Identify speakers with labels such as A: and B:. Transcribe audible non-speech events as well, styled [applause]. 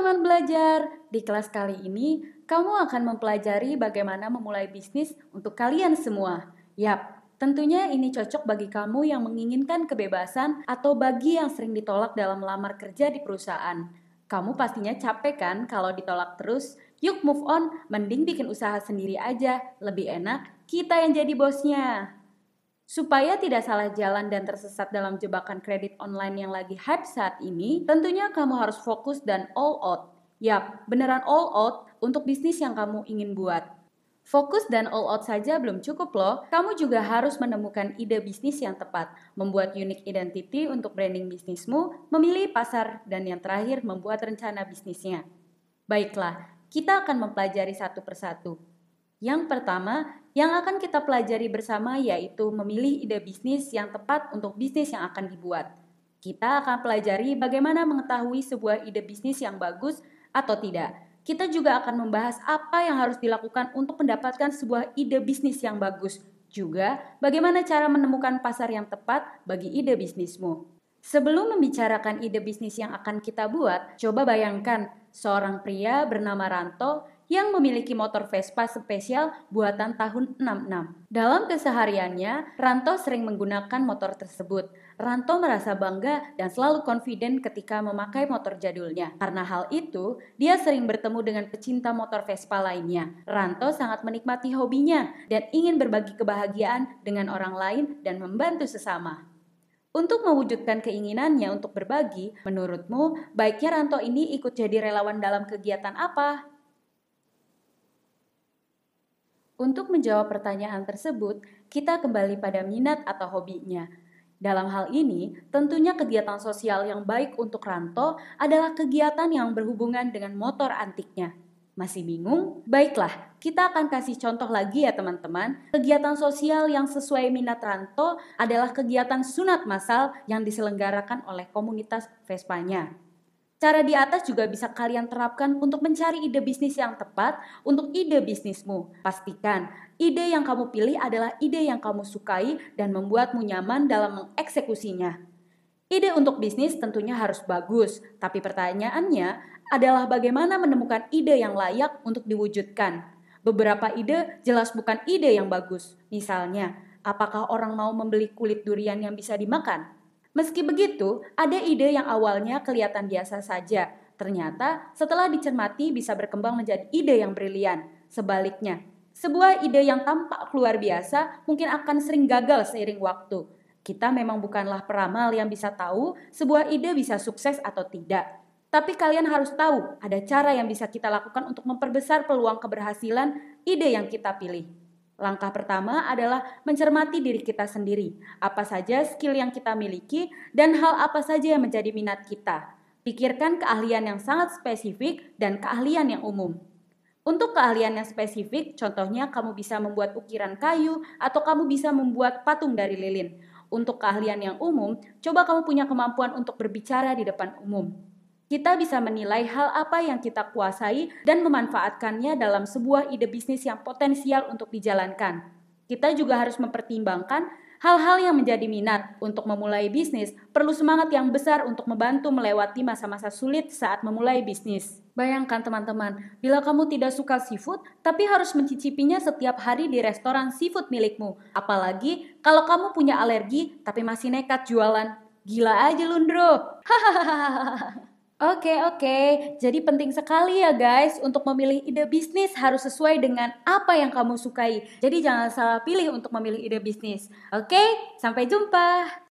A: pelajar, di kelas kali ini kamu akan mempelajari bagaimana memulai bisnis untuk kalian semua. Yap, tentunya ini cocok bagi kamu yang menginginkan kebebasan atau bagi yang sering ditolak dalam melamar kerja di perusahaan. Kamu pastinya capek kan kalau ditolak terus? Yuk move on, mending bikin usaha sendiri aja. Lebih enak, kita yang jadi bosnya. Supaya tidak salah jalan dan tersesat dalam jebakan kredit online yang lagi hype saat ini, tentunya kamu harus fokus dan all out Yap, beneran all out untuk bisnis yang kamu ingin buat. Fokus dan all out saja belum cukup loh. Kamu juga harus menemukan ide bisnis yang tepat, membuat unique identity untuk branding bisnismu, memilih pasar, dan yang terakhir membuat rencana bisnisnya. Baiklah, kita akan mempelajari satu persatu. Yang pertama, yang akan kita pelajari bersama yaitu memilih ide bisnis yang tepat untuk bisnis yang akan dibuat. Kita akan pelajari bagaimana mengetahui sebuah ide bisnis yang bagus atau tidak. Kita juga akan membahas apa yang harus dilakukan untuk mendapatkan sebuah ide bisnis yang bagus. Juga bagaimana cara menemukan pasar yang tepat bagi ide bisnismu. Sebelum membicarakan ide bisnis yang akan kita buat, coba bayangkan seorang pria bernama Ranto yang memiliki motor Vespa spesial buatan tahun 66. Dalam kesehariannya, Ranto sering menggunakan motor tersebut. Ranto merasa bangga dan selalu confident ketika memakai motor jadulnya. Karena hal itu, dia sering bertemu dengan pecinta motor Vespa lainnya. Ranto sangat menikmati hobinya dan ingin berbagi kebahagiaan dengan orang lain dan membantu sesama. Untuk mewujudkan keinginannya untuk berbagi, menurutmu baiknya Ranto ini ikut jadi relawan dalam kegiatan apa? Untuk menjawab pertanyaan tersebut, kita kembali pada minat atau hobinya. Dalam hal ini, tentunya kegiatan sosial yang baik untuk Ranto adalah kegiatan yang berhubungan dengan motor antiknya. Masih bingung? Baiklah, kita akan kasih contoh lagi ya teman-teman. Kegiatan sosial yang sesuai minat Ranto adalah kegiatan sunat massal yang diselenggarakan oleh komunitas Vespanya. Cara di atas juga bisa kalian terapkan untuk mencari ide bisnis yang tepat untuk ide bisnismu. Pastikan ide yang kamu pilih adalah ide yang kamu sukai dan membuatmu nyaman dalam mengeksekusinya. Ide untuk bisnis tentunya harus bagus, tapi pertanyaannya adalah bagaimana menemukan ide yang layak untuk diwujudkan. Beberapa ide jelas bukan ide yang bagus. Misalnya, apakah orang mau membeli kulit durian yang bisa dimakan? Meski begitu, ada ide yang awalnya kelihatan biasa saja. Ternyata setelah dicermati bisa berkembang menjadi ide yang brilian. Sebaliknya, sebuah ide yang tampak luar biasa mungkin akan sering gagal seiring waktu. Kita memang bukanlah peramal yang bisa tahu sebuah ide bisa sukses atau tidak. Tapi kalian harus tahu ada cara yang bisa kita lakukan untuk memperbesar peluang keberhasilan ide yang kita pilih. Langkah pertama adalah mencermati diri kita sendiri, apa saja skill yang kita miliki, dan hal apa saja yang menjadi minat kita. Pikirkan keahlian yang sangat spesifik dan keahlian yang umum. Untuk keahlian yang spesifik, contohnya kamu bisa membuat ukiran kayu atau kamu bisa membuat patung dari lilin. Untuk keahlian yang umum, coba kamu punya kemampuan untuk berbicara di depan umum kita bisa menilai hal apa yang kita kuasai dan memanfaatkannya dalam sebuah ide bisnis yang potensial untuk dijalankan. Kita juga harus mempertimbangkan hal-hal yang menjadi minat untuk memulai bisnis. Perlu semangat yang besar untuk membantu melewati masa-masa sulit saat memulai bisnis. Bayangkan teman-teman, bila kamu tidak suka seafood, tapi harus mencicipinya setiap hari di restoran seafood milikmu. Apalagi kalau kamu punya alergi tapi masih nekat jualan. Gila aja Lundro. Hahaha. [laughs] Oke, oke. Jadi penting sekali ya guys untuk memilih ide bisnis harus sesuai dengan apa yang kamu sukai. Jadi jangan salah pilih untuk memilih ide bisnis. Oke, sampai jumpa.